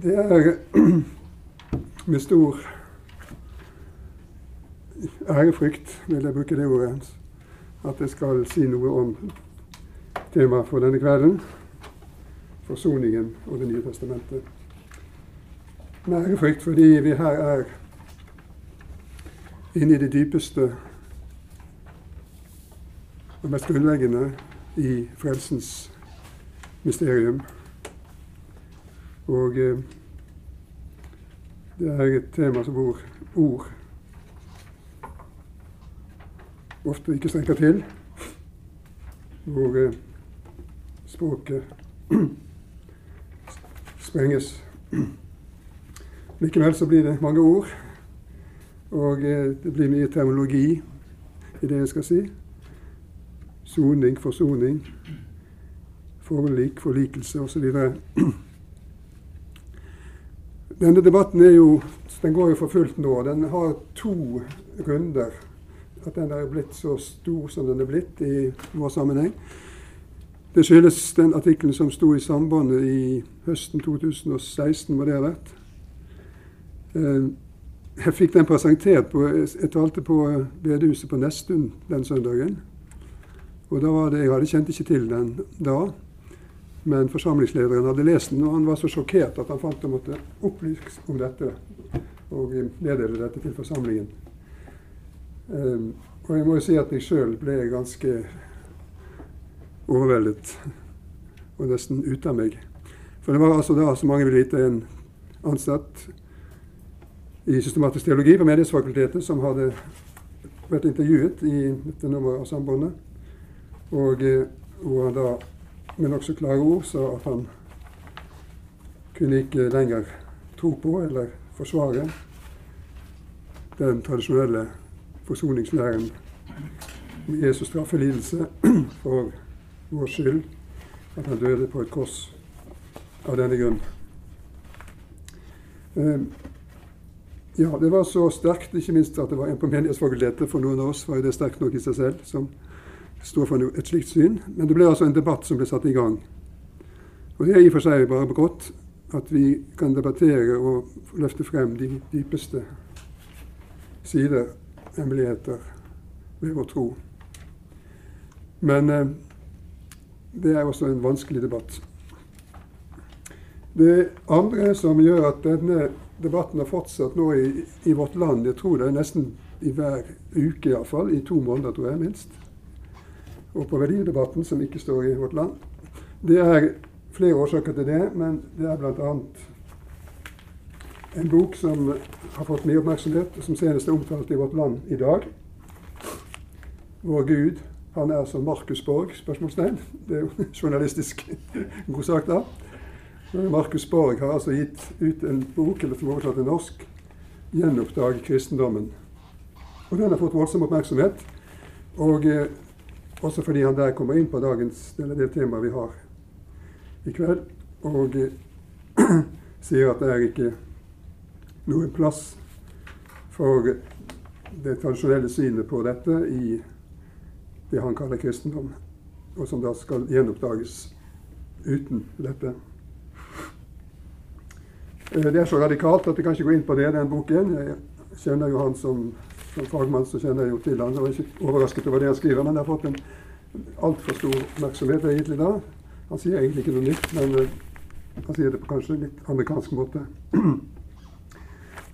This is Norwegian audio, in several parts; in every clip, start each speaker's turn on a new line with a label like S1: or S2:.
S1: Det er med stor ærefrykt, vil jeg bruke det ordet, at jeg skal si noe om temaet for denne kvelden. Forsoningen og Det nye testamentet. Med ærefrykt fordi vi her er inne i det dypeste og mest grunnleggende i frelsens mysterium. Og eh, det er et tema som hvor ord ofte ikke strekker til. Hvor eh, språket sprenges. Likevel så blir det mange ord, og eh, det blir mye terminologi i det jeg skal si. Soning, forsoning, forlik, forlikelse osv. Denne debatten jo, den går jo for fullt nå. Den har to runder. At den er blitt så stor som den er blitt i vår sammenheng. Det skyldes den artikkelen som sto i Sambandet i høsten 2016, må det ha vært. Eh, jeg fikk den presentert på Jeg talte på bedehuset på Nesttun den søndagen. Og da var det, Jeg hadde kjent ikke til den da, men forsamlingslederen hadde lest den, og han var så sjokkert at han fant å måtte opplyse om dette og meddele dette til forsamlingen. Um, og jeg må jo si at jeg sjøl ble ganske overveldet og nesten ute av meg. For det var altså da, som mange vil vite, en ansatt i systematisk teologi på Menighetsfakultetet som hadde vært intervjuet i dette nummeret av Sambandet. Og eh, hvor han da med nokså klare ord sa at han kunne ikke lenger tro på eller forsvare den tradisjonelle forsoningslæren med Jesus straffelidelse for vår skyld, at han døde på et kors av denne grunn. Eh, ja, det var så sterkt, ikke minst at det var en på Menighetsfakultetet. For noen av oss var det sterkt nok i seg selv, som står for et slikt syn. Men det ble altså en debatt som ble satt i gang. Og det er i og for seg bare godt at vi kan debattere og løfte frem de dypeste sider, hemmeligheter, ved vår tro. Men eh, det er også en vanskelig debatt. Det andre som gjør at denne debatten har fortsatt nå i, i, vårt land, jeg tror det er nesten i hver uke iallfall, i to måneder tror jeg minst, og på verdidebatten, som ikke står i vårt land, det er flere årsaker til det, men det er bl.a. en bok som har fått mye oppmerksomhet, og som senest er omtalt i Vårt Land i dag. Vår Gud, han er som Markus Borg? spørsmålstegn. Det er jo journalistisk god sak, da. Markus Borg har altså gitt ut en bok, eller som er oversatt til norsk, 'Gjenoppdag kristendommen'. Og Den har fått voldsom oppmerksomhet. Og eh, også fordi han der kommer inn på dagens, det temaet vi har i kveld, og eh, sier at det er ikke noen plass for det tradisjonelle synet på dette i det han kaller kristendom, og som da skal gjenoppdages uten dette. Eh, det er så radikalt at jeg kan ikke gå inn på det, den boken. Jeg kjenner jo han som, som fagmann, så kjenner jeg jo til han. Jeg var ikke overrasket over det han skriver, men det har fått en altfor stor oppmerksomhet egentlig da. Han sier egentlig ikke noe nytt, men uh, han sier det på kanskje litt amerikansk måte.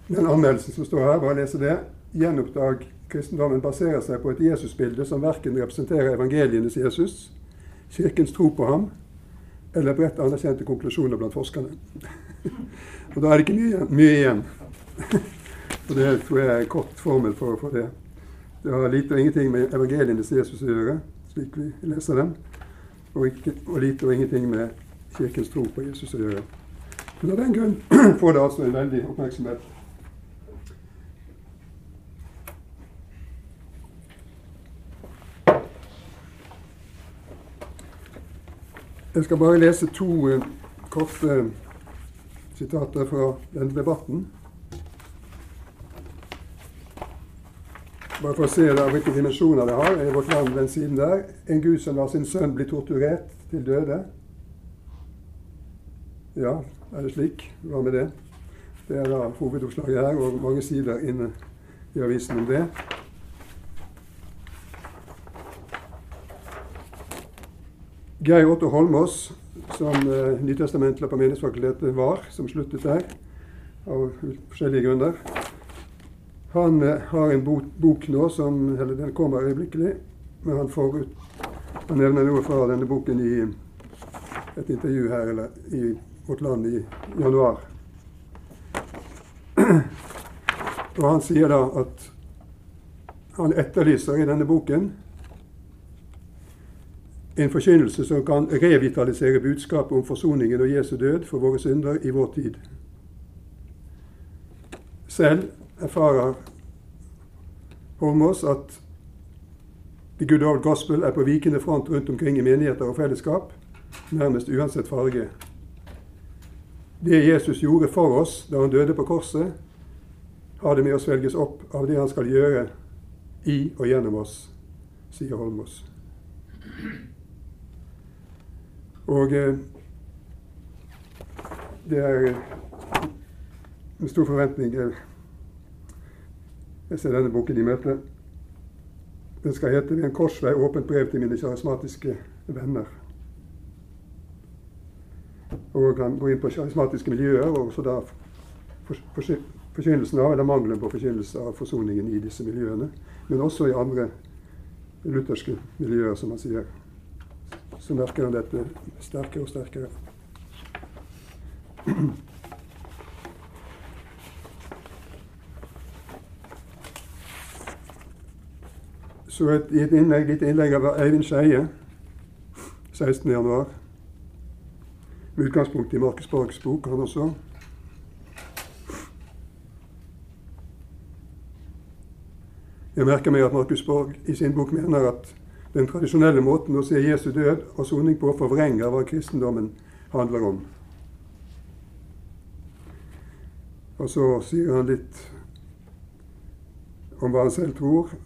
S1: Den anmeldelsen som står her, bare lese det. Gjenoppdag kristendommen baserer seg på et Jesusbilde som verken representerer evangelienes Jesus, kirkens tro på ham, eller bredt anerkjente konklusjoner blant forskerne. og da er det ikke mye, mye igjen. og det tror jeg er en kort formel for å få det. Det har lite og ingenting med evangelienes Jesus å gjøre, slik vi leser dem, og, ikke, og lite og ingenting med kirkens tro på Jesus å gjøre. Men av den grunn får det altså en veldig oppmerksomhet. Jeg skal bare lese to uh, korte sitater fra denne debatten. Bare for å se da, hvilke dimensjoner det har i vårt land, den siden der. En gud som lar sin sønn bli torturert til døde. Ja, Er det slik? Hva med det? Det er da hovedoppslaget her, og mange sider inne i avisen om det. Geir Otto Holmås, som eh, nytestamentler på Menighetsfakultetet var, som sluttet der av forskjellige grunner. Han eh, har en bok, nå som eller den kommer øyeblikkelig, men han, får ut, han nevner noe fra denne boken i et intervju her eller i Vårt Land i januar. Og han sier da at han etterlyser i denne boken en forkynnelse som kan revitalisere budskapet om forsoningen og Jesu død for våre synder i vår tid. Selv erfarer Holmås at The Good Old Gospel er på vikende front rundt omkring i menigheter og fellesskap, nærmest uansett farge. Det Jesus gjorde for oss da han døde på korset, har det med å svelges opp av det han skal gjøre i og gjennom oss, sier Holmås. Og eh, det er med stor forventning jeg ser denne boken i møte. Den skal hete 'Ved en korsvei åpent brev til mine karismatiske venner'. Og han går inn på karismatiske miljøer, og også da forkynnelsen av, eller mangelen på forkynnelse av forsoningen i disse miljøene. Men også i andre lutherske miljøer, som han sier så merker han dette sterkere og sterkere. Så et, i et innlegg, litt innlegg av Eivind Skeie 16.1. Med utgangspunkt i Markus Borgs bok, han også. Jeg merker meg at Markus Borg i sin bok mener at den tradisjonelle måten å se Jesu død og soning på forvrenger hva kristendommen handler om. Og så sier han litt om hva han selv tror.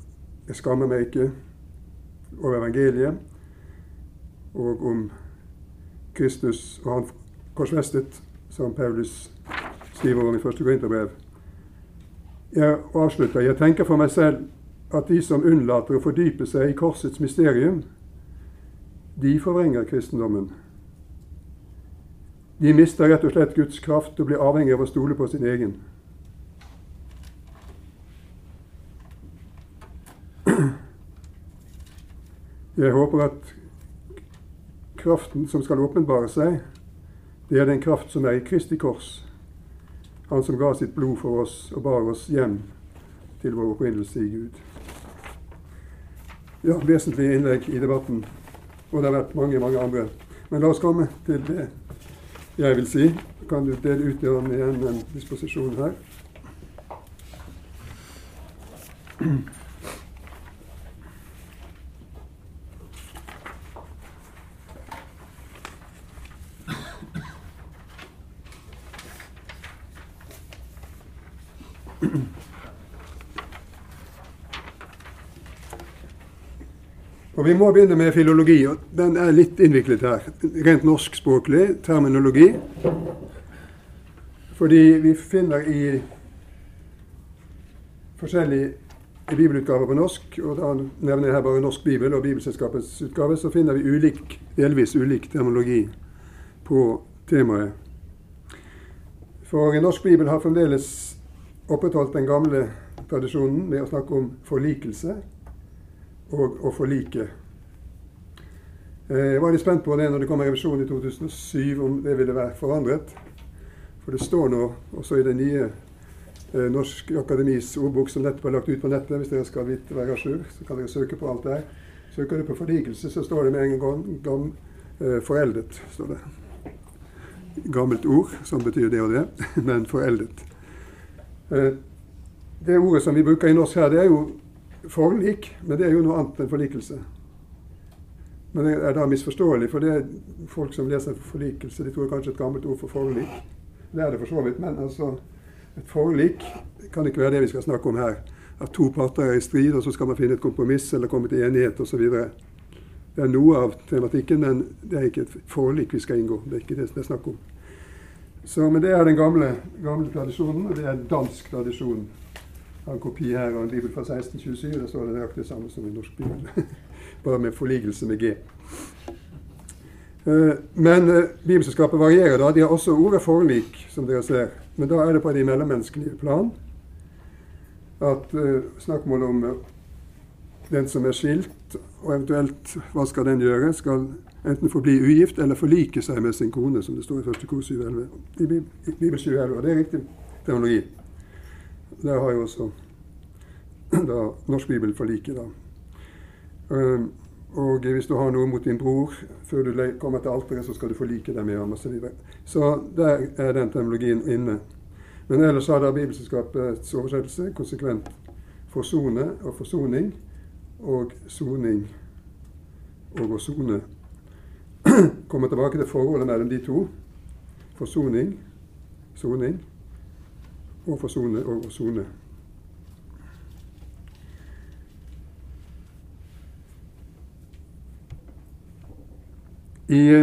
S1: Jeg skammer meg ikke over evangeliet og om Kristus og han korsfestet, som Paulus skriver om i første Korinterbrev. Jeg avslutter. Jeg tenker for meg selv at de som unnlater å fordype seg i korsets mysterium, de forvrenger kristendommen. De mister rett og slett Guds kraft og blir avhengig av å stole på sin egen. Jeg håper at kraften som skal åpenbare seg, det er den kraft som er i Kristi kors. Han som ga sitt blod for oss og bar oss hjem til vår opprinnelse i Gud ja, vesentlige innlegg i debatten. Og det har vært mange, mange andre. Men la oss komme til det jeg vil si. Kan du dele ut igjen en disposisjon her? Og Vi må begynne med filologi. og Den er litt innviklet her. Rent norskspråklig terminologi. Fordi vi finner i forskjellige bibelutgaver på norsk, og da nevner jeg her bare Norsk bibel og Bibelselskapets utgave, så finner vi ulik, delvis ulik terminologi på temaet. For Norsk bibel har fremdeles opprettholdt den gamle tradisjonen med å snakke om forlikelse og å forlike. Eh, jeg var litt spent på det når det kom en revisjon i 2007, om det ville være forandret. For det står nå også i det nye eh, Norsk Akademis ordbok som nettopp er lagt ut på nettet. Hvis dere skal vite være à så kan dere søke på alt der. Søker du på forlikelse, så står det med en gang gam, eh, foreldet. står det. Gammelt ord, som betyr det og det, men foreldet. Det ordet som vi bruker i norsk her, det er jo forlik, men det er jo noe annet enn forlikelse. Men det er da misforståelig, for det er folk som leser forlikelse, de tror kanskje et gammelt ord for forlik. Det er det for så vidt, men altså et forlik kan ikke være det vi skal snakke om her. At to parter er i strid, og så skal man finne et kompromiss eller komme til enighet osv. Det er noe av tematikken, men det er ikke et forlik vi skal inngå. Det er ikke det det er snakk om. Så, men det er den gamle, gamle tradisjonen, og det er dansk tradisjon. Har en kopi her av en bibel fra 1627. Der står det nøyaktig det samme som i norsk bibel. Bare med forligelse med G. Eh, men eh, Bibelselskapet varierer da. De har også ordet forlik, som dere ser. Men da er det på de mellommenneskelige plan. At uh, snakkmålet om den som er skilt, og eventuelt hva skal den gjøre, skal enten forbli ugift eller forlike seg med sin kone, som det står i 1. kor 711. I Bibel 711. Og det er riktig teologi. Der har jo også da, Norsk Bibel forliket, da. Um, og hvis du har noe mot din bror før du kommer til alteret, så skal du forlike deg med ham osv. Så, videre. så der er den terminologien inne. Men ellers har da Bibelselskapets oversettelse konsekvent forsone og forsoning og soning og å sone. Kommer tilbake til forholdet mellom de to. Forsoning, soning, og forsone og sone. I,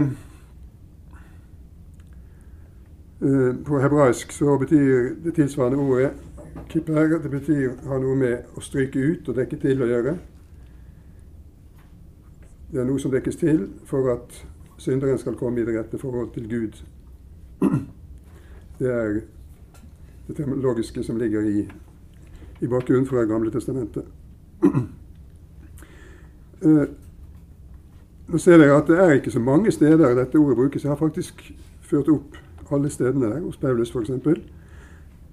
S1: uh, på hebraisk så betyr det tilsvarende ordet kipper, det betyr ha noe med å stryke ut og dekke til å gjøre. Det er noe som dekkes til for at synderen skal komme i det rette forhold til Gud. Det er det teologiske som ligger i, i bakgrunnen fra Gamle testamentet. Uh, Nå ser dere at det er ikke så mange steder dette ordet brukes. Jeg har faktisk ført opp alle stedene der, hos Paulus f.eks.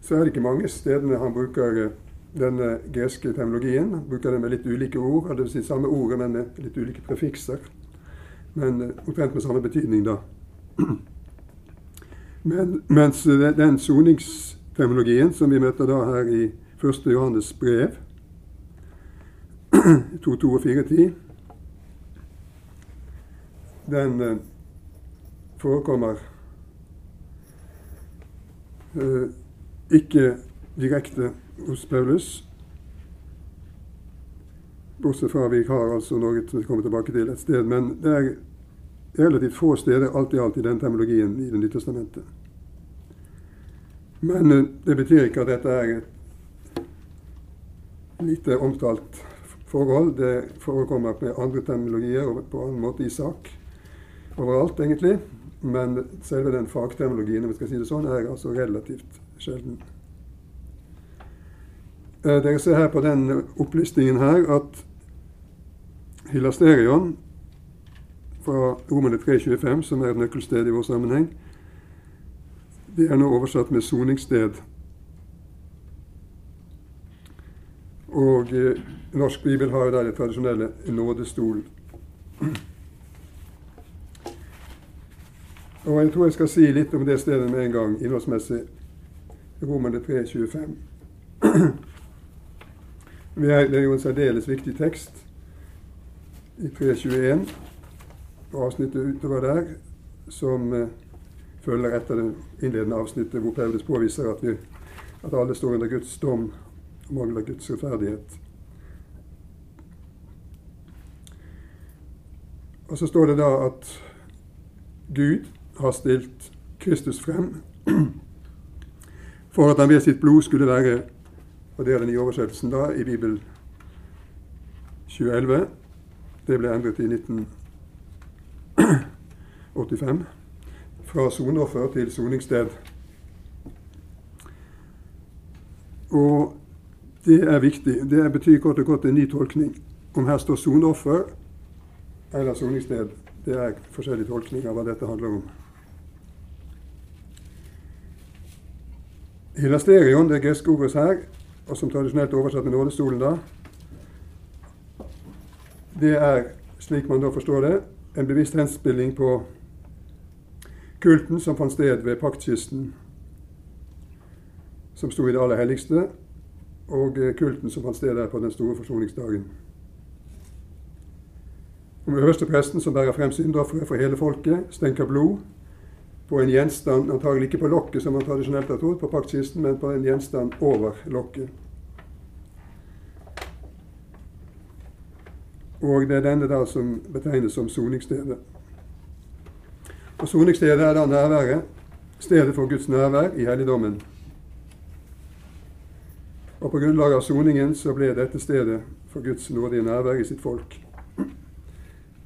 S1: Så er det ikke mange stedene han bruker eh, denne greske terminologien. Han bruker den med litt ulike ord, vil si samme ordet, men med litt ulike prefikser. Men uh, omtrent med samme betydning, da. Men, mens den soningsterminologien som vi møter da her i 1. Johannes brev, 2.2 og 4.10 den eh, forekommer eh, ikke direkte hos Paulus. Bortsett fra vi har altså noe som vi kommer tilbake til et sted. Men det er relativt få steder alt i alt i den terminologien i Det nye testamentet. Men eh, det betyr ikke at dette er et lite omtalt forhold. Det forekommer med andre terminologier og på annen måte i sak overalt, egentlig. Men selve den fagterminologien om vi skal si det sånn, er altså relativt sjelden. Eh, dere ser her på den opplistingen her at hylasterion fra Romerne 3.25, som er et nøkkelsted i vår sammenheng, det er nå oversatt med soningssted. Og eh, norsk bibel har jo der det tradisjonelle nådestol. Og jeg tror jeg skal si litt om det stedet med en gang, innholdsmessig. Romerne 3,25. Det er jo en særdeles viktig tekst i 3.21 og avsnittet utover der, som uh, følger etter det innledende avsnittet hvor Paulus påviser at, vi, at alle står under Guds dom og mangler Guds rettferdighet. Og så står det da at Gud har stilt Kristus frem for at han ved sitt blod skulle være Og det er den nye oversettelsen da i Bibel 2011. Det ble endret i 1985. Fra soneoffer til soningssted. Og det er viktig. Det betyr kort og godt en ny tolkning. Om her står soneoffer eller soningssted, det er forskjellige tolkninger av hva dette handler om. Hilasterion, det greske ordet her, og som tradisjonelt er oversatt med nådestolen, da, det er, slik man da forstår det, en bevisst henspilling på kulten som fant sted ved paktkisten, som sto i det aller helligste, og kulten som fant sted der på den store forsoningsdagen. Om øverstepresten som bærer frem syndofferet for hele folket, stenker blod på en gjenstand, antagelig ikke på lokket, som man tradisjonelt har trodd, på paktkisten, men på en gjenstand over lokket. Og det er denne da som betegnes som soningsstedet. Og Soningsstedet er da nærværet stedet for Guds nærvær i helligdommen. Og på grunnlag av soningen så ble dette stedet for Guds nådige nærvær i sitt folk.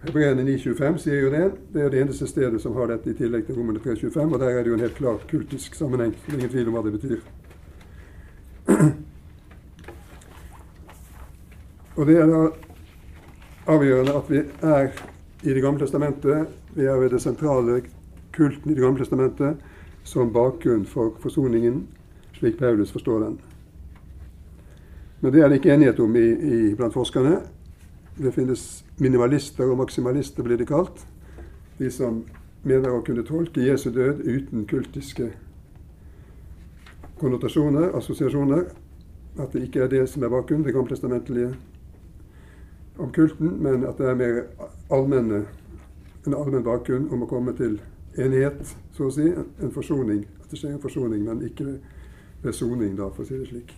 S1: Hebreerne 9,25 sier jo det. Det er det eneste stedet som har dette, i tillegg til Romerne 3,25. Og der er det jo en helt klar kultisk sammenheng. Det er ingen tvil om hva det betyr. Og det er da avgjørende at vi er i Det gamle testamentet. Vi ved det sentrale kulten i Det gamle testamentet som bakgrunn for forsoningen, slik Paulus forstår den. Men det er det ikke enighet om i, i, blant forskerne. Det finnes minimalister og maksimalister, blir de kalt. De som mener å kunne tolke Jesu død uten kultiske konnotasjoner, assosiasjoner. At det ikke er det som er bakgrunnen, det gammeltestamentlige om kulten, men at det er mer allmenne, en allmenn bakgrunn om å komme til enighet, så å si. En forsoning. At det skjer en forsoning, men ikke ved, ved soning, da, for å si det slik.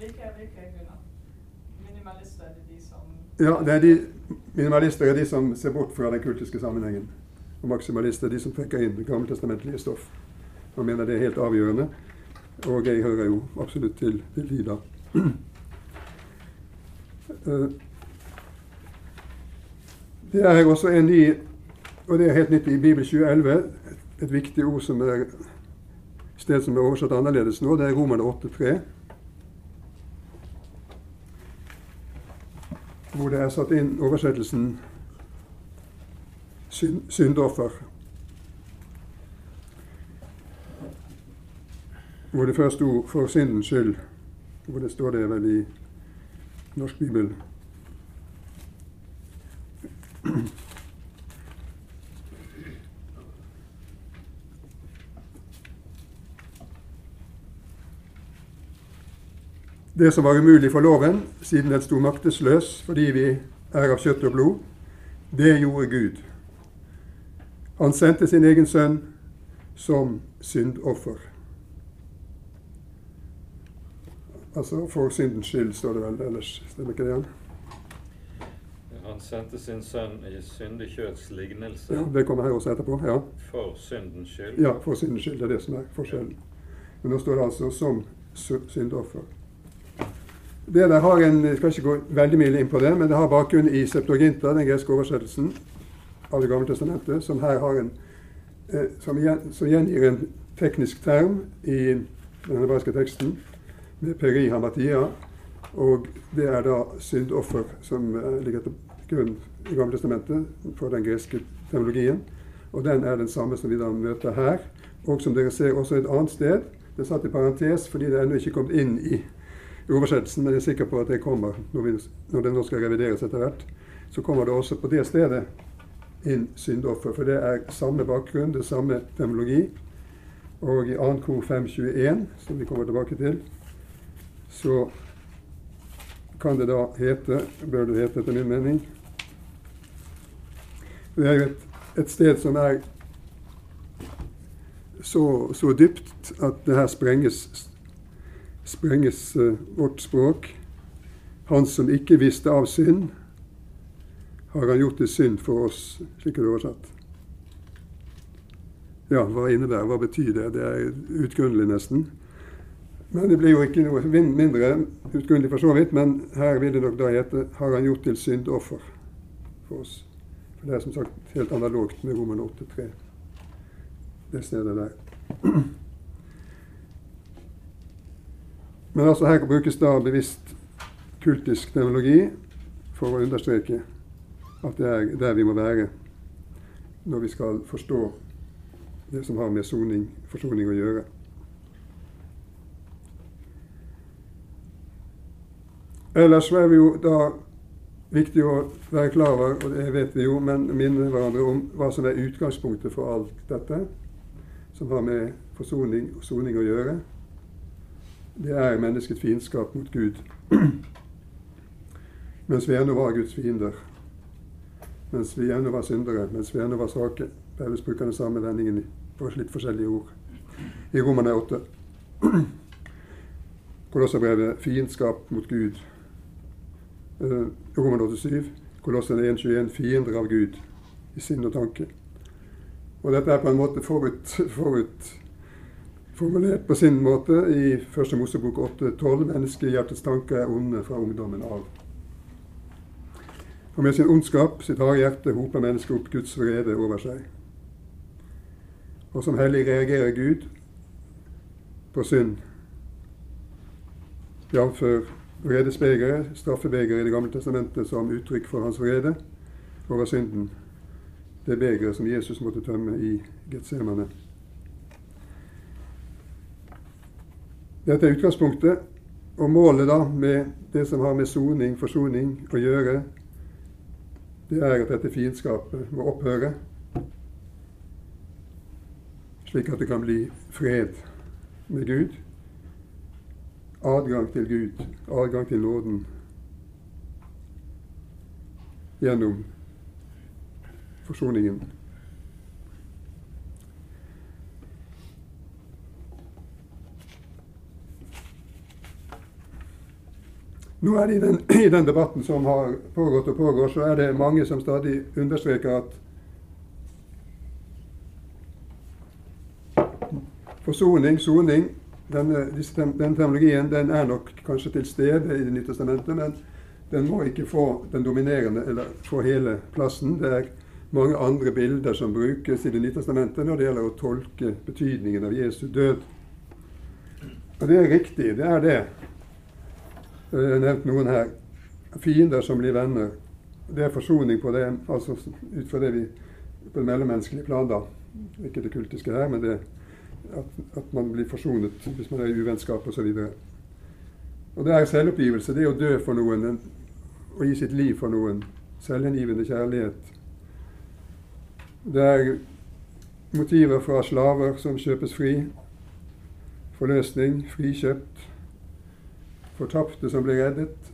S2: Hvilke, hvilke grunner? Minimalister er de som
S1: Ja, det er de, minimalister er de som ser bort fra den kultiske sammenhengen. Og maksimalister er de som trekker inn det gammeltestamentlige stoff. Man mener det er helt avgjørende. Og jeg hører jo absolutt til, til de, da. Eh, Det er også en i, og det er helt nytt i Bibel 2011, et viktig ord som er sted som er oversatt annerledes nå. Det er Romerne 8,3. Hvor det er satt inn oversettelsen synd, syndoffer. Hvor det først sto 'for syndens skyld'. Hvor det står det vel i norsk bibel. Det som var umulig for loven, siden den sto maktesløs fordi vi er av kjøtt og blod, det gjorde Gud. Han sendte sin egen sønn som syndoffer. Altså for syndens skyld, står det vel ellers. Stemmer ikke det? igjen?
S3: Han sendte sin sønn i syndig lignelse
S1: Ja, det kommer her også etterpå. Ja.
S3: for syndens skyld.
S1: ja, for syndens skyld. Det er det som er forskjellen. Men nå står det altså 'som syndoffer'. Det der har en, Jeg skal ikke gå veldig mye inn på det, men det har bakgrunn i Septuaginta, den greske oversettelsen av Det gamle testamentet, som her har en eh, som, gjen, som gjengir en teknisk term i den hebraiske teksten med peri hamatia, og det er da syndoffer som eh, ligger til grunn i Gamle testamentet for den greske terminologien. Og den er den samme som vi da møter her, og som dere ser også et annet sted. Det er satt i parentes fordi det ennå ikke kommet inn i oversettelsen, men jeg er sikker på at det kommer når, vi, når det nå skal revideres etter hvert. Så kommer det også på det stedet inn syndoffer, for det er samme bakgrunn, det er samme terminologi. Og i 2. kor 521, som vi kommer tilbake til, så kan det da hete, bør det hete etter min mening Det er jo et, et sted som er så, så dypt at det her sprenges sprenges uh, vårt språk. Han som ikke visste av synd, har han gjort til synd for oss, slik er det oversatt. Ja, hva innebærer Hva betyr det? Det er utgrunnelig, nesten. Men det blir jo ikke noe mindre utgrunnelig for så vidt. Men her vil det nok da hete 'har han gjort til syndoffer for oss'. For Det er som sagt helt analogt med Roman 8.3. Det stedet der. Men altså her brukes da bevisst kultisk terminologi for å understreke at det er der vi må være når vi skal forstå det som har med soning, forsoning å gjøre. Ellers er det jo da viktig å være klar over, og det vet vi jo, men minne hverandre om hva som er utgangspunktet for alt dette som har med forsoning og soning å gjøre det er menneskets fiendskap mot Gud. mens vi ennå var Guds fiender. Mens vi ennå var syndere, mens vi ennå var svake. Paulus bruker den samme vendingen på litt forskjellige ord. I Romerne 8. Kolosserbrevet fiendskap mot Gud. Romerne 8,7. Kolossene 1,21 fiender av Gud i sinn og tanke. Og dette er på en måte forut, forut formulert på sin måte i Første Mosebok 8,12.: Menneskehjertets tanker er onde fra ungdommen av. Og med sin ondskap, sitt harde hjerte, hoper mennesket opp Guds vrede over seg. Og som hellig reagerer Gud på synd, jf. Vredesbegeret, straffebegeret i Det gamle testamentet, som uttrykk for hans vrede over synden. Det begeret som Jesus måtte tømme i Getsemane. Dette er utgangspunktet. Og målet da med det som har med soning, forsoning å gjøre, det er at dette fiendskapet må opphøre, slik at det kan bli fred med Gud, adgang til Gud, adgang til nåden gjennom forsoningen. Nå er det i den, I den debatten som har pågått og pågår, så er det mange som stadig understreker at forsoning, soning, denne, den terminologien den er nok kanskje til stede i Det nye testamentet, men den må ikke få den dominerende eller få hele plassen. Det er mange andre bilder som brukes i Det nye testamentet når det gjelder å tolke betydningen av Jesu død. Og det er riktig, det er det. Jeg har nevnt noen her. Fiender som blir venner. Det er forsoning på det, altså ut fra det vi på det mellommenneskelige plan, da. Ikke det kultiske her, men det at, at man blir forsonet hvis man er i uvennskap osv. Og, og det er selvoppgivelse. Det å dø for noen, å gi sitt liv for noen. Selvhengivende kjærlighet. Det er motiver fra slaver som kjøpes fri. Forløsning, frikjøpt fortapte som blir reddet.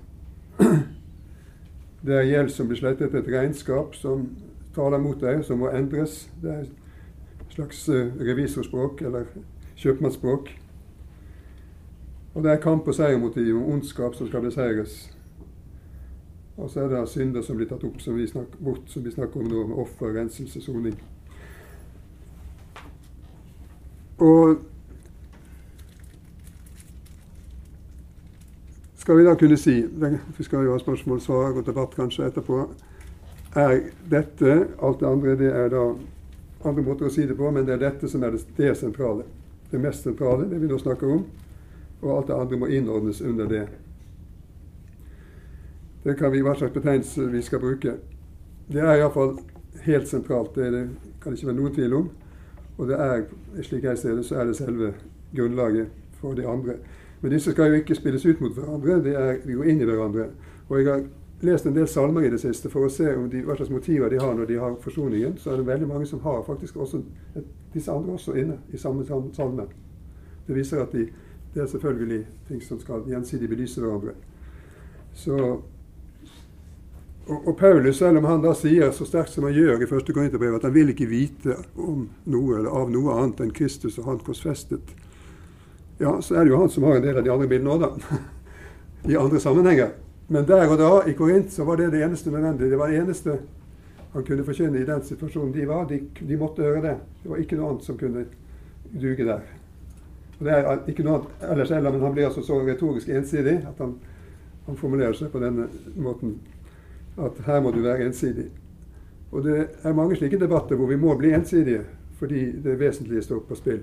S1: Det er gjeld som blir slettet, et regnskap som taler mot deg, som må endres. Det er slags eh, revisorspråk, eller kjøpmannsspråk. Og det er kamp og seiermotiv om ondskap som skal beseires. Og så er det synder som blir tatt opp, som vi snakker, bort, som vi snakker om nå, med offer, renselse, soning. Og skal vi da kunne si Vi skal jo ha spørsmål, svar og debatt kanskje etterpå. Er dette Alt det andre det er da andre måter å si det på, men det er dette som er det, sentrale. Det mest sentrale, det vi nå snakker om. Og alt det andre må innordnes under det. Det kan vi, Hva slags betegnelse vi skal bruke. Det er iallfall helt sentralt. Det, det kan det ikke være noen tvil om. Og det er, slik jeg ser det, så er det selve grunnlaget for de andre. Men disse skal jo ikke spilles ut mot hverandre, de, er, de går inn i hverandre. Og jeg har lest en del salmer i det siste for å se de, hva slags motiver de har når de har forsoningen. Så er det veldig mange som har faktisk også disse andre også inne i samme salme. Det viser at de, det er selvfølgelig ting som skal gjensidig belyse hverandre. Så, og, og, Paulus, selv om han da sier så sterkt som han gjør i første Korinterbrev, at han vil ikke vite om noe eller av noe annet enn Kristus og han korsfestet, ja, så er det jo han som har en del av de andre bildene òg, da. I andre sammenhenger. Men der og da, i Korint, så var det det eneste nødvendige. Det var det eneste han kunne forkynne i den situasjonen de var. De, de, måtte høre det. Det var ikke noe annet som kunne duge der. Og Det er ikke noe annet ellers heller, men han blir altså så retorisk ensidig at han, han formulerer seg på denne måten at her må du være ensidig. Og det er mange slike debatter hvor vi må bli ensidige fordi det vesentlige står på spill.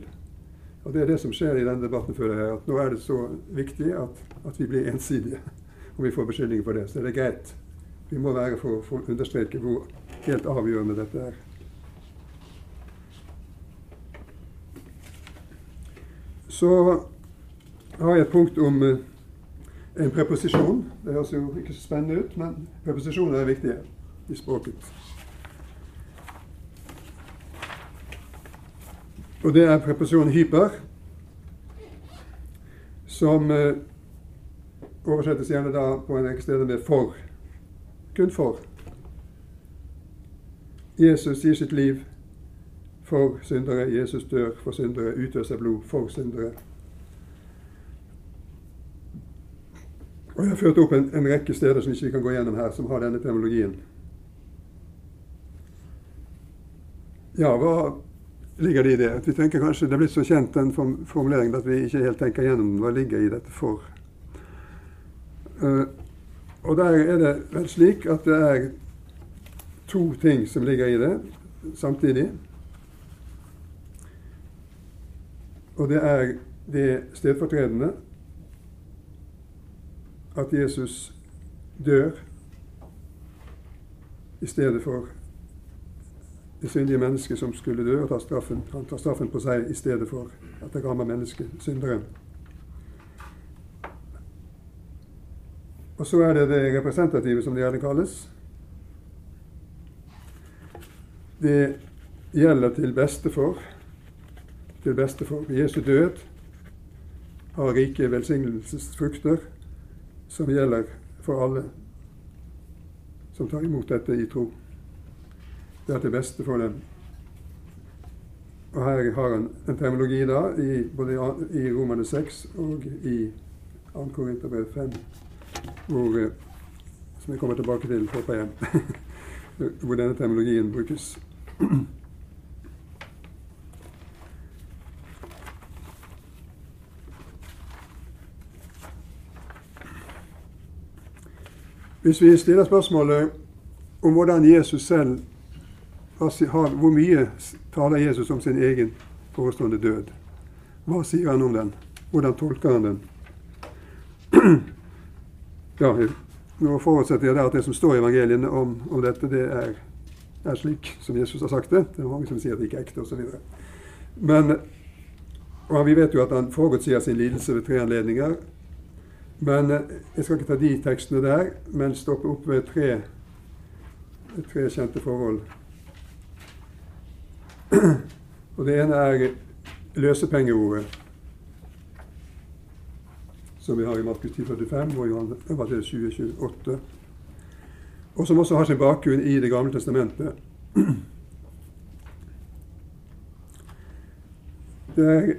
S1: Og Det er det som skjer i denne debatten, føler jeg. At nå er det så viktig at, at vi blir ensidige. Og vi får beskyldninger for det. Så det er greit. Vi må være for, å understreke hvor helt avgjørende dette er. Så har jeg et punkt om uh, en preposisjon. Det høres jo ikke så spennende ut, men preposisjoner er viktige i språket. Og det er preposisjonen hyper, som eh, oversettes gjerne da på en rekke steder med 'for'. Kun for. Jesus gir sitt liv for syndere. Jesus dør for syndere, utøser blod for syndere. Og Jeg har ført opp en, en rekke steder som ikke vi kan gå gjennom her, som har denne terminologien. Ja, hva ligger det i det. At vi tenker kanskje Det er blitt så kjent den formuleringen at vi ikke helt tenker gjennom hva ligger i dette for. Uh, og der er det vel slik at det er to ting som ligger i det samtidig. Og det er det stedfortredende at Jesus dør i stedet for det syndige mennesket som skulle dø og ta straffen. Han tar straffen på seg i stedet for at det rammer mennesket, synderen. Og så er det det representative, som det gjerne kalles. Det gjelder til beste for til beste for Jesu død har rike velsignelsesfrukter som gjelder for alle som tar imot dette i tro. Det er til beste for dem. Og her har han en terminologi da, i, både i Romane 6 og i 2. Korinterbrev 5, hvor, eh, som jeg kommer tilbake til, håper jeg, hvor denne terminologien brukes. Hvis vi stiller spørsmålet om hvordan Jesus selv Hvor mye taler Jesus om sin egen forestående død? Hva sier han om den? Hvordan tolker han den? Ja, nå forutsetter jeg at det som står i evangeliene om, om dette, det er, er, slik som Jesus har sagt det. Det er mange som sier at det ikke er ekte, osv. Men og vi vet jo at han forutsier sin lidelse ved tre anledninger. Men eh, jeg skal ikke ta de tekstene der, men stoppe opp ved tre, tre kjente forhold. Og Det ene er løsepengeordet, som vi har i Markus 10,45 og Johan Evangeliet 20,28, og som også har sin bakgrunn i Det gamle testamentet. Det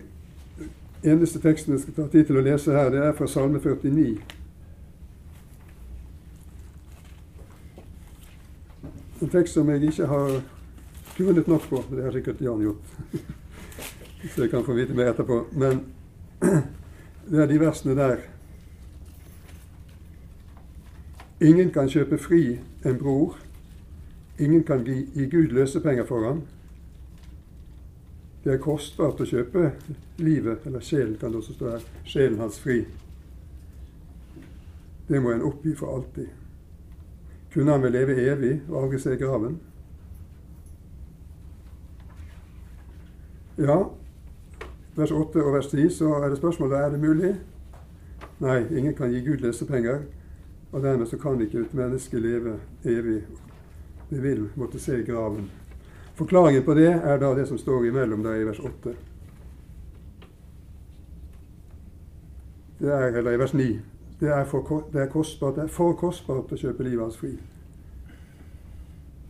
S1: eneste teksten jeg skal ta tid til å lese her, det er fra Salme 49. En tekst som jeg ikke har grunnet nok på. Det har sikkert Jan gjort. Så jeg kan få vite mer etterpå. Men det er de versene der. Ingen kan kjøpe fri en bror. Ingen kan gi, gi Gud løsepenger for ham. Det er kostbart å kjøpe livet, eller sjelen, kan det også stå her, sjelen hans fri. Det må en oppgi for alltid. Kunne han vel leve evig og aldri se graven? Ja, vers 8 og vers 10, så er det spørsmålet er det mulig. Nei, ingen kan gi Gud lesepenger, og dermed så kan ikke et menneske leve evig. Vi vil måtte se graven. Forklaringen på det er da det som står imellom der i vers 8. Det er, eller i vers 9. Det er, for, det er, kostbart, det er for kostbart å kjøpe livet hans fri.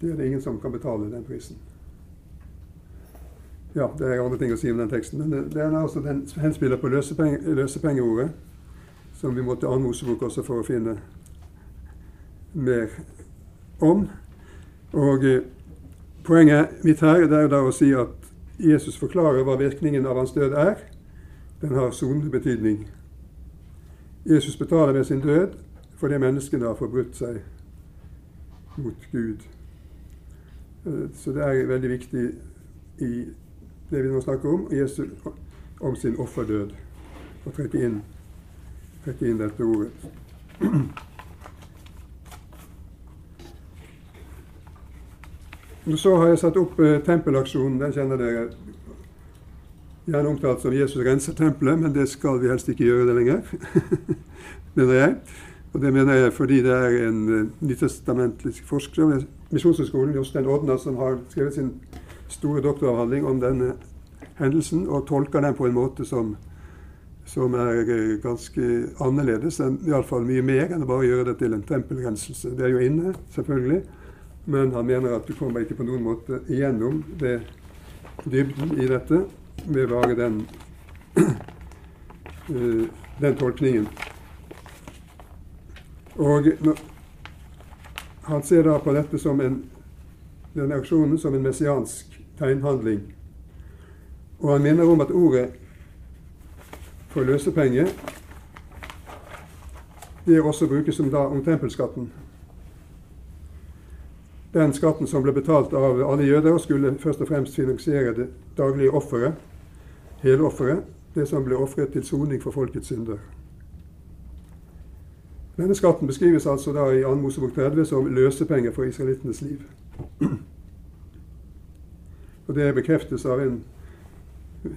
S1: Det er det ingen som kan betale den prisen. Ja, det er andre ting å si om den teksten, men er altså den henspiller på løsepenge, løsepengeordet, som vi måtte annen Mosebok også for å finne mer om. Og eh, Poenget mitt her det er da å si at Jesus forklarer hva virkningen av hans død er. Den har sonende betydning. Jesus betaler med sin død fordi menneskene har forbrutt seg mot Gud. Eh, så det er veldig viktig i det vi nå snakker om, Jesus, om sin offerdød, og trekke inn, trekke inn dette ordet. Så har jeg satt opp eh, tempelaksjonen. Den kjenner dere. Gjerne omtalt som Jesus renser tempelet, men det skal vi helst ikke gjøre det lenger, mener jeg. Og det mener jeg fordi det er en uh, nytestamentlig forsker ved Misjonshøgskolen, Jostein Odna, som har skrevet sin store doktoravhandling om denne hendelsen, og tolker den på en måte som, som er uh, ganske annerledes, iallfall mye mer enn å bare gjøre det til en tempelrenselse. Det er jo inne, selvfølgelig. Men han mener at du kommer ikke på noen måte igjennom det dybden i dette med bare den, uh, den tolkningen. Og han ser da på dette som en, denne aksjonen som en messiansk tegnhandling. Og han minner om at ordet for løsepenge det også brukes som da om tempelskatten. Den skatten som ble betalt av alle jøder, skulle først og fremst finansiere det daglige offeret, helofferet, det som ble ofret til soning for folkets synder. Denne skatten beskrives altså da i 2. Mosebok 30 som løsepenger for israelittenes liv. Og Det bekreftes av en,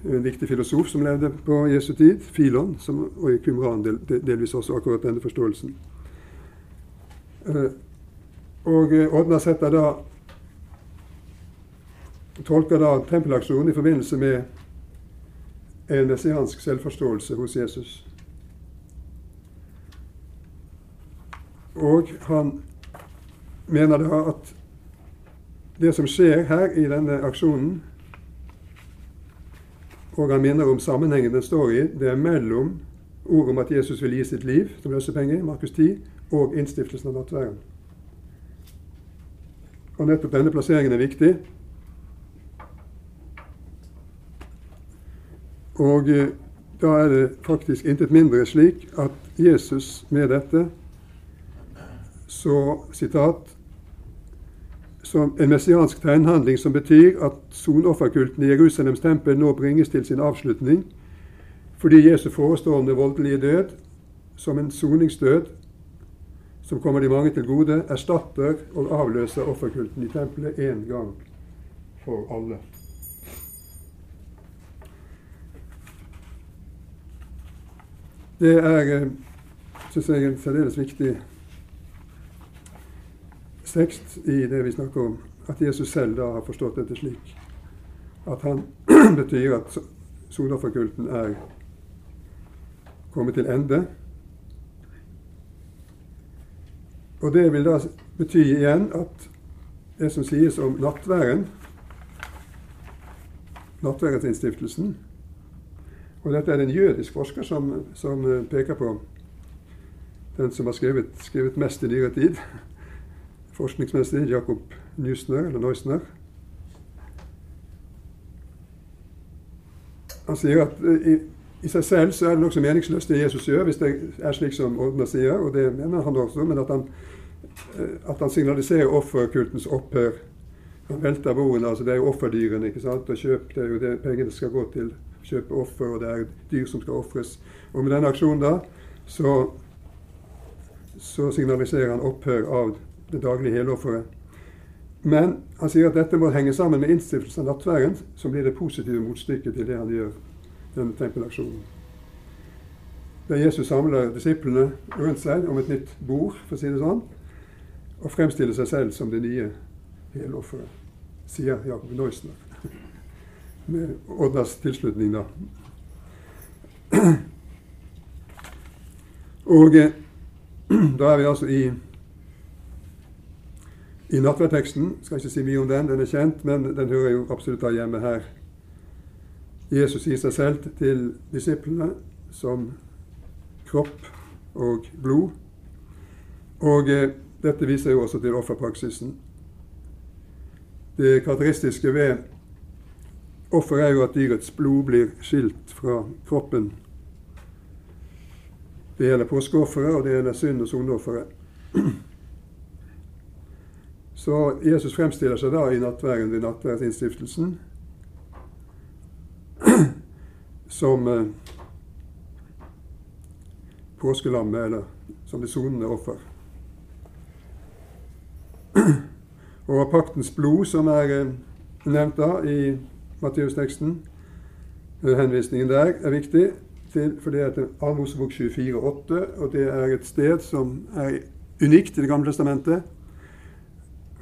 S1: en, viktig filosof som levde på Jesu tid, Filon, som, og i Qumran del, delvis også akkurat denne forståelsen. Eh, og eh, Odna setter da tolker da tempelaksjonen i forbindelse med en messiansk selvforståelse hos Jesus. Og han mener da at det som skjer her i denne aksjonen, og han minner om sammenhengen den står i, det er mellom ordet om at Jesus vil gi sitt liv som løsepenger, Markus 10, og innstiftelsen av nattverden. Og nettopp denne plasseringen er viktig. Og eh, da er det faktisk intet mindre slik at Jesus med dette så sitat som en messiansk tegnhandling som betyr at sonofferkulten i Jerusalems tempel nå bringes til sin avslutning fordi Jesu forestående voldelige død som en soningsdød som kommer de mange til gode, erstatter og avløser offerkulten i tempelet én gang for alle. Det er, synes syns jeg, en særdeles viktig tekst i det vi snakker om, at Jesus selv da har forstått dette slik. At han betyr at solofferkulten er kommet til ende. Og det vil da bety igjen at det som sies om nattværen, nattværsinnstiftelsen Og dette er det en jødisk forsker som, som peker på. Den som har skrevet, skrevet mest i nyere tid forskningsmessig Jakob Nysner, eller Neusner. Han sier at i, i, seg selv så er det nokså meningsløst det Jesus gjør, hvis det er slik som Odna sier, og det mener han også, men at han, eh, at han signaliserer offerkultens opphør. Han velter bordene. altså Det er jo offerdyrene. ikke sant, og kjøp, Det er jo det pengene skal gå til. Kjøpe offer, og det er dyr som skal ofres. Og med denne aksjonen da, så, så signaliserer han opphør av det daglige helofferet. Men han sier at dette må henge sammen med innstiftelsen av nattværen, som blir det positive motstykket til det han gjør, denne tempelaksjonen. Der Jesus samler disiplene rundt seg om et nytt bord, for å si det sånn, og fremstiller seg selv som det nye helofferet, sier Jakob Neusner. Med Oddas tilslutning, da. Og eh, da er vi altså i i nattverdteksten skal ikke si mye om den, den er kjent, men den hører jo absolutt av hjemme her. Jesus gir seg selv til disiplene som kropp og blod. Og eh, dette viser jo også til offerpraksisen. Det karakteristiske ved offer er jo at dyrets blod blir skilt fra kroppen. Det gjelder påskeofferet, og det gjelder synd- og soneofferet. Så Jesus fremstiller seg da i nattverden ved nattverdsinnstiftelsen som eh, påskelammet, eller som det sonende offer. Og paktens blod, som er eh, nevnt da i Matteus-teksten, eh, henvisningen der er viktig, til, for det heter til 2. Mosebok 24,8, og det er et sted som er unikt i Det gamle testamentet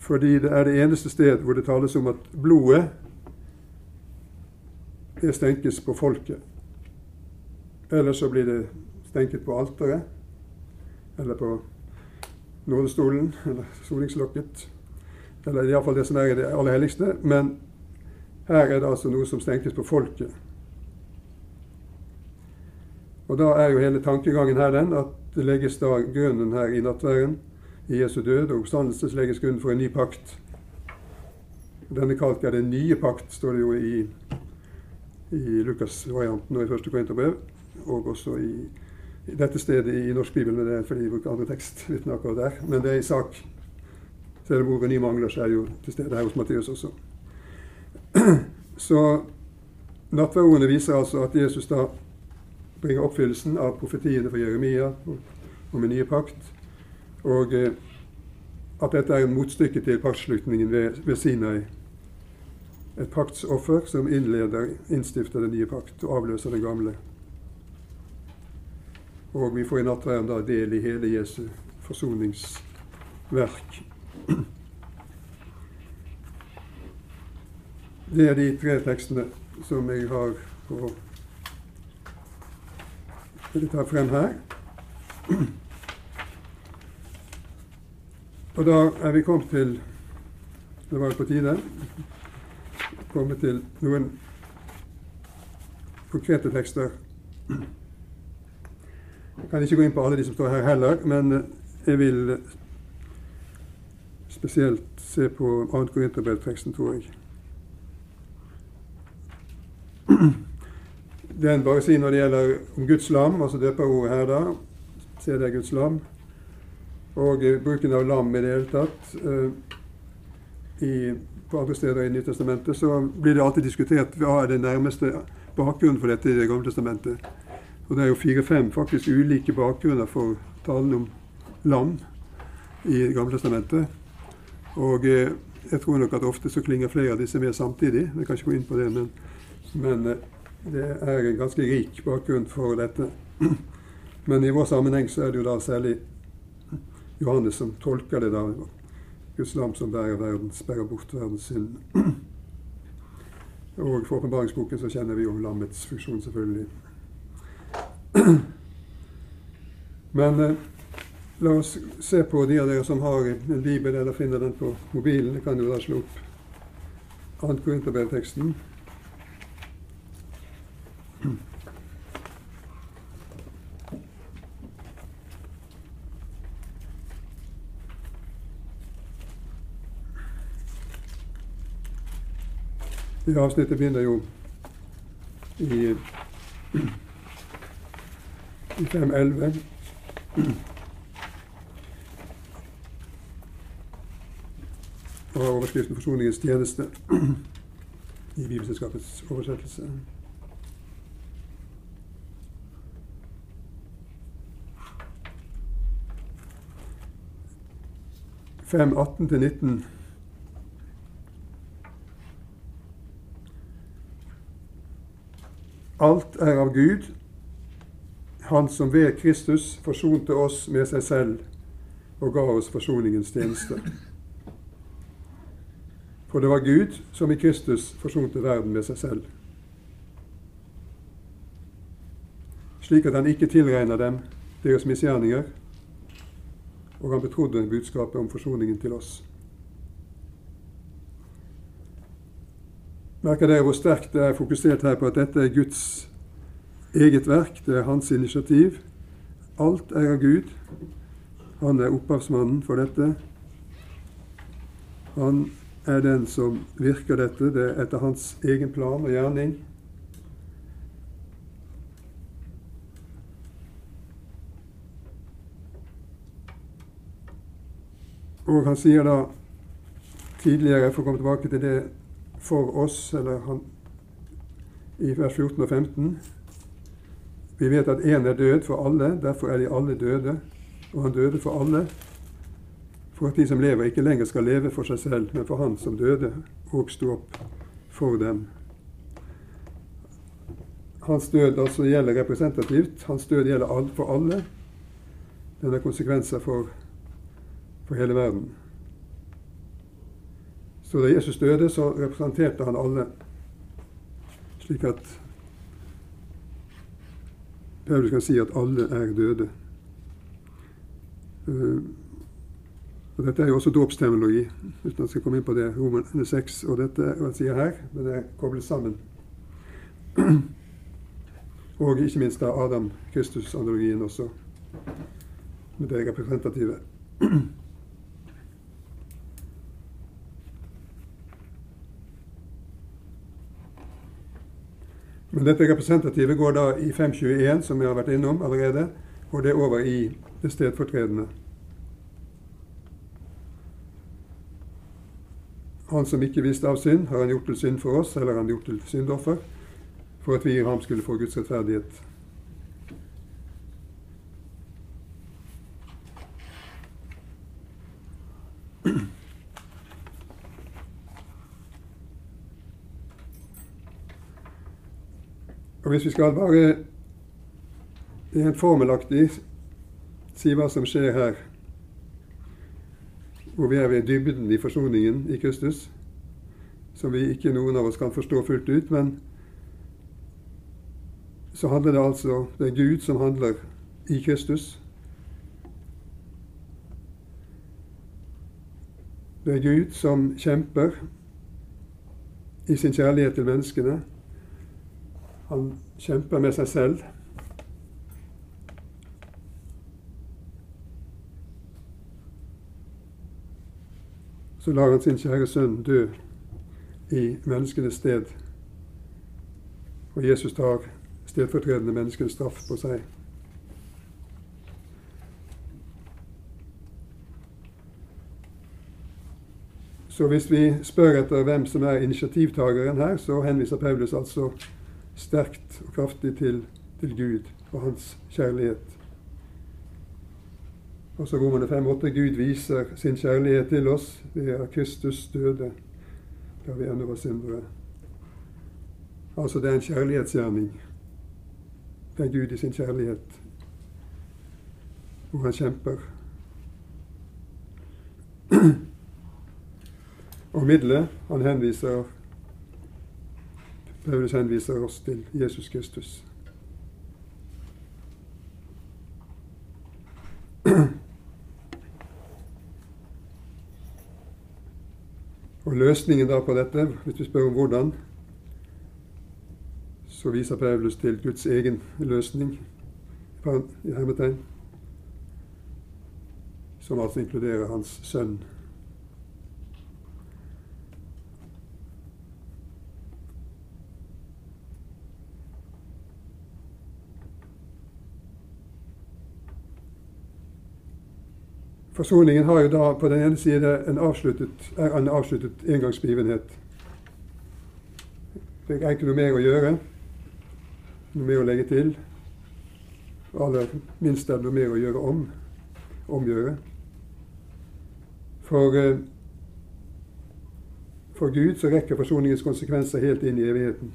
S1: fordi det er det eneste sted hvor det tales om at blodet det stenkes på folket. Eller så blir det stenket på alteret, eller på nådestolen, eller solingslokket. Eller iallfall det som er det aller helligste. Men her er det altså noe som stenkes på folket. Og da er jo hele tankegangen her den at det legges da grunnen her i nattværen i Jesu død og oppstandelse legges grunn for en ny pakt. Denne kalt er den nye pakt, står det jo i i Lukas-varianten og i første Korinterbrev, og også i, i, dette stedet i norsk bibel, men det er fordi vi bruker andre tekstvitner akkurat der. Men det er i sak. Selv om ordet 'ny' mangler, så er det jo til stede her hos Matteus også. Så nattverdordene viser altså at Jesus da bringer oppfyllelsen av profetiene for Jeremia om en nye pakt, og eh, at dette er en motstykke til paktslutningen ved, ved Sinai. Et paktsoffer som innleder, innstifter den nye pakt og avløser den gamle. Og vi får i nattverden da del i hele Jesu forsoningsverk. Det er de tre tekstene som jeg har å vil ta frem her. Og da er vi kommet til Det var på tide kommet til noen konkrete tekster. Jeg kan ikke gå inn på alle de som står her heller, men jeg vil spesielt se på 2. Korinterbrev-teksten, tror jeg. Den bare sier når det gjelder om Guds lam, altså døperordet her, da. Se det er Guds lam. Og uh, bruken av lam i det hele tatt. Uh, i, på andre steder i Nytestamentet så blir det alltid diskutert hva er den nærmeste bakgrunnen for dette i Det gamle testamentet. Og det er jo fire-fem faktisk ulike bakgrunner for talen om lam i Det gamle testamentet. Og uh, jeg tror nok at ofte så klinger flere av disse med samtidig. Jeg kan ikke gå inn på det, men, men det er en ganske rik bakgrunn for dette. Men i vår sammenheng så er det jo da særlig Johannes som tolker det da. Guds lam som bærer, verden, sperrer bort verdens synd. Og for åpenbaringsboken så kjenner vi jo lammets funksjon, selvfølgelig. Men eh, la oss se på de av dere som har en bibel eller finner den på mobilen. Det kan jo da slå opp 2. Korinterbrev-teksten. Det avsnittet begynner jo i, i 5.11. Og overskriften 'Forsoningens tjeneste' i Bibelselskapets oversettelse. Fem 18-19. Alt er av Gud, Han som ved Kristus forsonte oss med seg selv og ga oss forsoningens tjeneste. For det var Gud som i Kristus forsonte verden med seg selv, slik at han ikke tilregner dem deres misgjerninger, og han betrodde budskapet om forsoningen til oss. Merker dere hvor sterkt det er fokusert her på at dette er Guds eget verk, det er hans initiativ. Alt er av Gud. Han er opphavsmannen for dette. Han er den som virker dette. Det er etter hans egen plan og gjerning. Og han sier da tidligere, for å komme tilbake til det for oss, eller han, i vers 14 og 15 Vi vet at én er død for alle, derfor er de alle døde. Og han døde for alle, for at de som lever, ikke lenger skal leve for seg selv, men for Han som døde og sto opp for dem. Hans død altså gjelder representativt. Hans død gjelder for alle. Den har konsekvenser for for hele verden. Så da Jesus døde, så representerte han alle, slik at Paulus kan si at alle er døde. Uh, og Dette er jo også dåpsterminologi, uten at jeg skal komme inn på det. Romerne 6 og dette hva sier her, men det er koblet sammen. og ikke minst da Adam-Kristus-analogien også, med det representative. Men dette representative går da i 521, som vi har vært innom allerede, og det er over i det stedfortredende. Han som ikke visste av synd, har han gjort til synd for oss, eller han gjort til syndoffer, for at vi i ham skulle få Guds rettferdighet. Og Hvis vi skal bare rent formelaktig si hva som skjer her, hvor vi er ved dybden i forsoningen i Kristus, som vi ikke noen av oss kan forstå fullt ut, men så handler det altså Det er Gud som handler i Kristus. Det er Gud som kjemper i sin kjærlighet til menneskene. Han kjemper med seg selv. Så lar han sin kjære sønn dø i menneskenes sted. Og Jesus tar stedfortredende menneskens straff på seg. Så hvis vi spør etter hvem som er initiativtakeren her, så henviser Paulus altså sterkt og kraftig til, til Gud og hans kjærlighet. Og så Romerne 5,8.: Gud viser sin kjærlighet til oss ved at Kristus døde da vi ennå var syndere. Altså det er en kjærlighetsgjerning. Det er Gud i sin kjærlighet hvor han kjemper. Og middelet han henviser Paulus henviser oss til Jesus Kristus. Og løsningen da på dette, hvis du spør om hvordan, så viser Paulus til Guds egen løsning, i hermetegn, som altså inkluderer hans sønn Forsoningen har jo da på den ene side en avsluttet, er en avsluttet engangsbegivenhet. Det er ikke noe mer å gjøre, noe mer å legge til. Aller minst er det noe mer å gjøre om, omgjøre. For, eh, for Gud så rekker forsoningens konsekvenser helt inn i evigheten.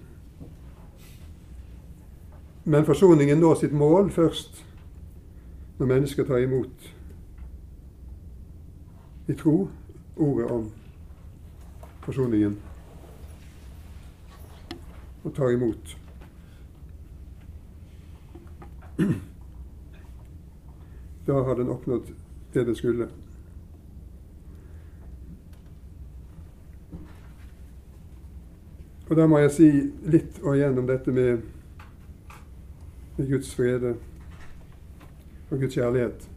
S1: Men forsoningen når sitt mål først når mennesker tar imot i tro ordet om forsoningen og tar imot. Da har den oppnådd det den skulle. Og da må jeg si litt og igjen om dette med, med Guds frede og Guds kjærlighet.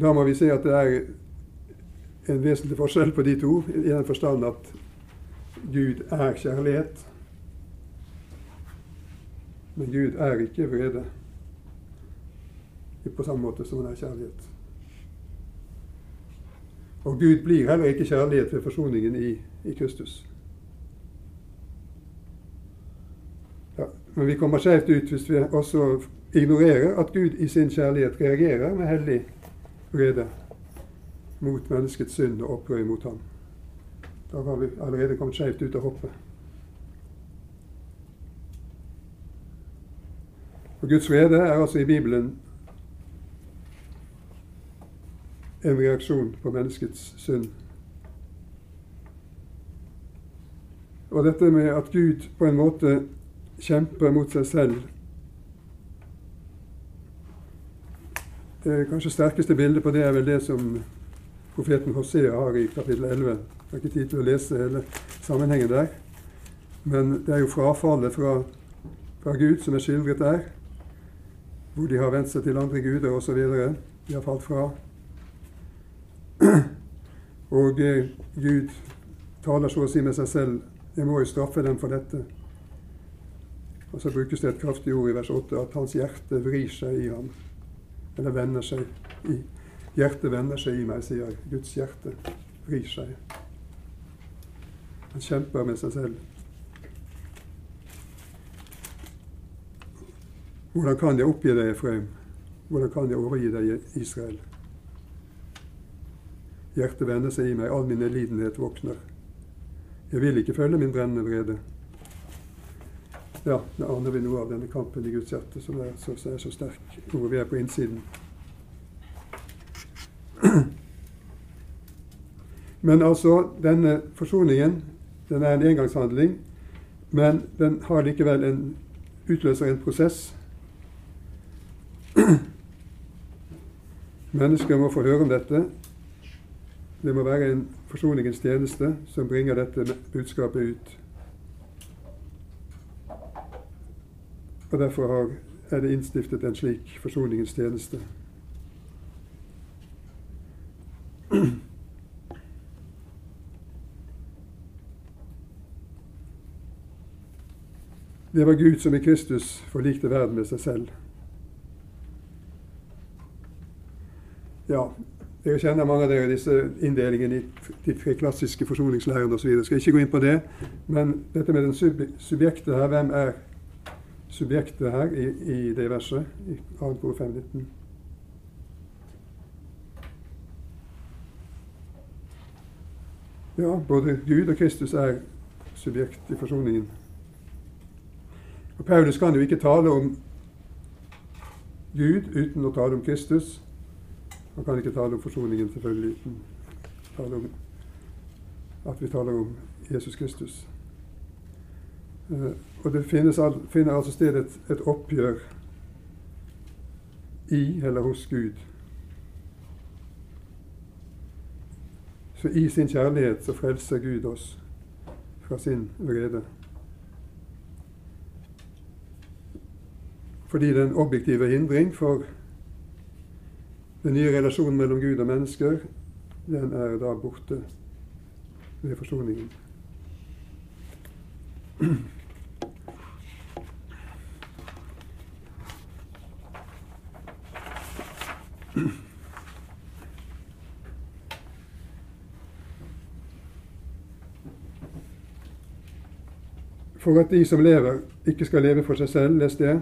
S1: Da må vi se at det er en vesentlig forskjell på de to, i den forstand at Gud er kjærlighet. Men Gud er ikke vrede på samme måte som han er kjærlighet. Og Gud blir heller ikke kjærlighet ved forsoningen i, i Kristus. Ja, men vi kommer skjevt ut hvis vi også ignorerer at Gud i sin kjærlighet reagerer med hellig vrede mot menneskets synd og opprør mot ham. Da var vi allerede kommet skjevt ut av hoppet. Og Guds vrede er altså i Bibelen en reaksjon på menneskets synd. Og dette med at Gud på en måte kjemper mot seg selv Det kanskje sterkeste bildet på det er vel det som profeten Hosea har i kapittel 11. Jeg har ikke tid til å lese hele sammenhengen der. Men det er jo frafallet fra, fra Gud som er skildret der, hvor de har vendt seg til andre guder osv. De har falt fra. Og eh, Gud taler så å si med seg selv jeg må jo straffe dem for dette. Og så brukes det et kraftig ord i vers 8 at hans hjerte vrir seg i ham. Eller vender seg i Hjertet vender seg i meg, sier Guds hjerte. Vrir seg. Han kjemper med seg selv. Hvordan kan jeg oppgi deg, Efraim? Hvordan kan jeg overgi deg, Israel? Hjertet vender seg i meg, all min lidenhet våkner. Jeg vil ikke følge min brennende vrede. Ja, det aner vi noe av denne kampen i Guds hjerte, som er så, er så sterk hvor vi er på innsiden. Men altså, denne forsoningen, den er en engangshandling, men den har likevel en utløser en prosess. Mennesker må få høre om dette. Det må være en forsoningens tjeneste som bringer dette budskapet ut. Og Derfor er det innstiftet en slik forsoningens tjeneste. Det var Gud som i Kristus forlikte verden med seg selv. Ja, dere kjenner mange av dere disse inndelingene i de tre klassiske forsoningsleirene osv. Jeg skal ikke gå inn på det. Men dette med den subjektet her, hvem er subjektet her i, i det verset? I 2. kor 519? Ja, både Gud og Kristus er subjekt i forsoningen. Og Paulus kan jo ikke tale om Gud uten å tale om Kristus. Han kan ikke tale om forsoningen selvfølgelig uten tale om at vi taler om Jesus Kristus. Og det al finner altså sted et, et oppgjør i eller hos Gud. Så i sin kjærlighet så frelser Gud oss fra sin vrede. Fordi den objektive hindring for den nye relasjonen mellom Gud og mennesker, den er da borte ved forsoningen. For at de som lever, ikke skal leve for seg selv, leste jeg.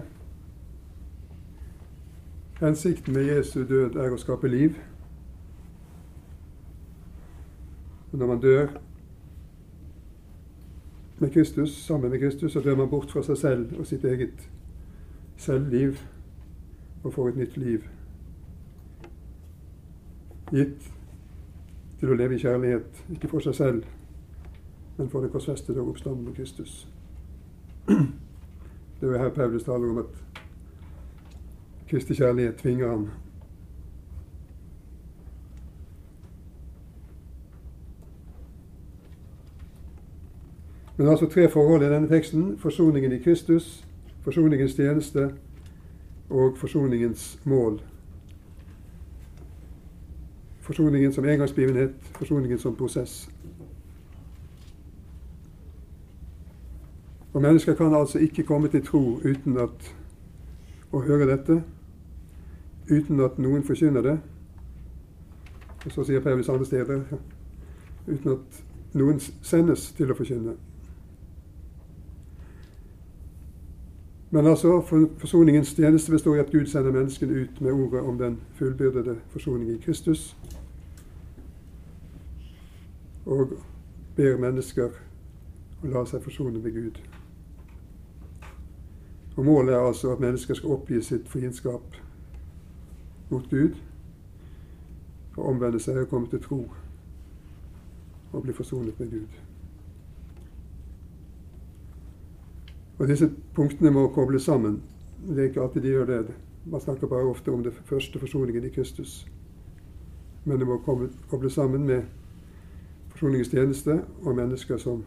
S1: Hensikten med Jesu død er å skape liv. Og når man dør med Kristus, sammen med Kristus, så dør man bort fra seg selv og sitt eget selvliv og får et nytt liv. Gitt til å leve i kjærlighet, ikke for seg selv, men for det korsfestede og oppstandende Kristus. Det er jo her Paulus taler om at Kristi kjærlighet tvinger ham. Men altså tre forhold i denne teksten. Forsoningen i Kristus, forsoningens tjeneste og forsoningens mål. Forsoningen som engangsbegivenhet, forsoningen som prosess. Og Mennesker kan altså ikke komme til tro uten at å høre dette, uten at noen forkynner det. Og så sier Paulus andre steder uten at noen sendes til å forkynne. Men altså, forsoningens tjeneste består i at Gud sender menneskene ut med ordet om den fullbyrdede forsoning i Kristus, og ber mennesker å la seg forsone med Gud. Og Målet er altså at mennesker skal oppgi sitt fiendskap mot Gud og omvende seg og komme til tro og bli forsonet med Gud. Og Disse punktene må kobles sammen. Det er ikke alltid de gjør det. Man snakker bare ofte om det første forsoningen i Kristus. Men det må kobles sammen med forsoningens tjeneste og mennesker som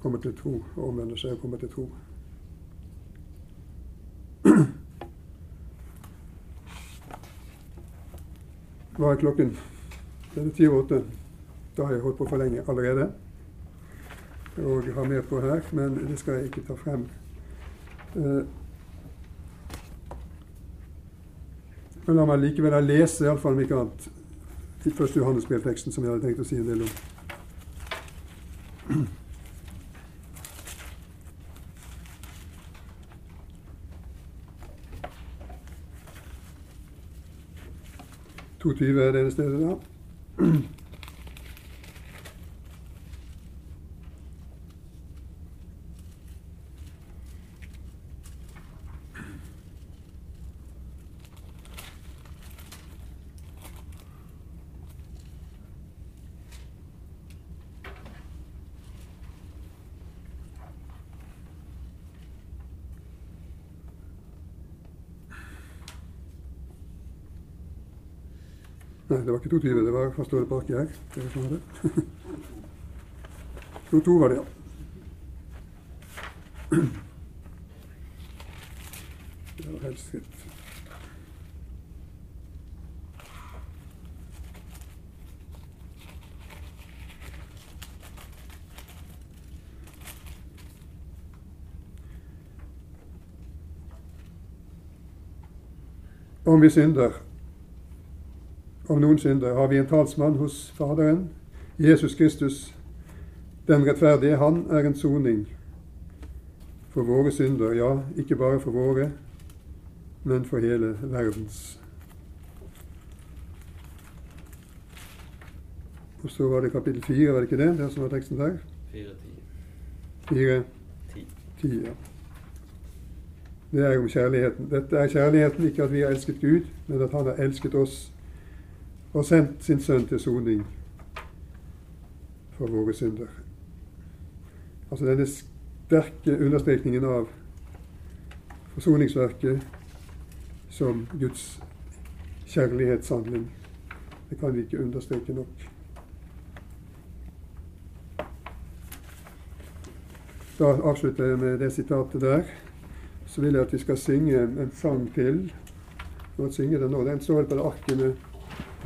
S1: kommer til tro og omvender seg og kommer til tro. Hva er klokken? Det er ti over åtte. Da har jeg holdt på for lenge allerede. Og har mer på her, men det skal jeg ikke ta frem. Eh, Men la meg likevel lese, iallfall om ikke annet, den første Johannes brevteksten, som jeg hadde tenkt å si en del om. To tyve er det det stedet, da. Står det baki her? Det er sånn det. 22 var det, ja. Det var helt skritt. Om vi synder, om noen synder, har vi en talsmann hos Faderen, Jesus Kristus, den rettferdige. Han er en soning for våre synder, ja, ikke bare for våre, men for hele verdens. Og så var det kapittel fire, var det ikke det? Det som var teksten der?
S3: 4-10.
S1: Fire,
S3: 10.
S1: ti, ja. Det er om kjærligheten. Dette er kjærligheten, ikke at vi har elsket Gud, men at Han har elsket oss og sendt sin sønn til soning for våre synder. Altså denne sterke understrekningen av forsoningsverket som Guds kjærlighetshandling. Det kan vi ikke understreke nok. Da avslutter jeg med det sitatet der. Så vil jeg at vi skal synge en sang til. Godt synge den nå. Den står på det arket med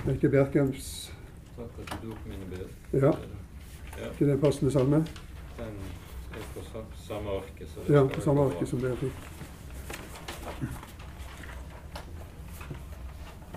S1: Melke Bjerkhems
S3: Takk at du tok mine bilder.
S1: Ja.
S3: Ja,
S1: til den passende salme.
S3: den er på samme arket.
S1: Ja, på samme arket som dere fikk.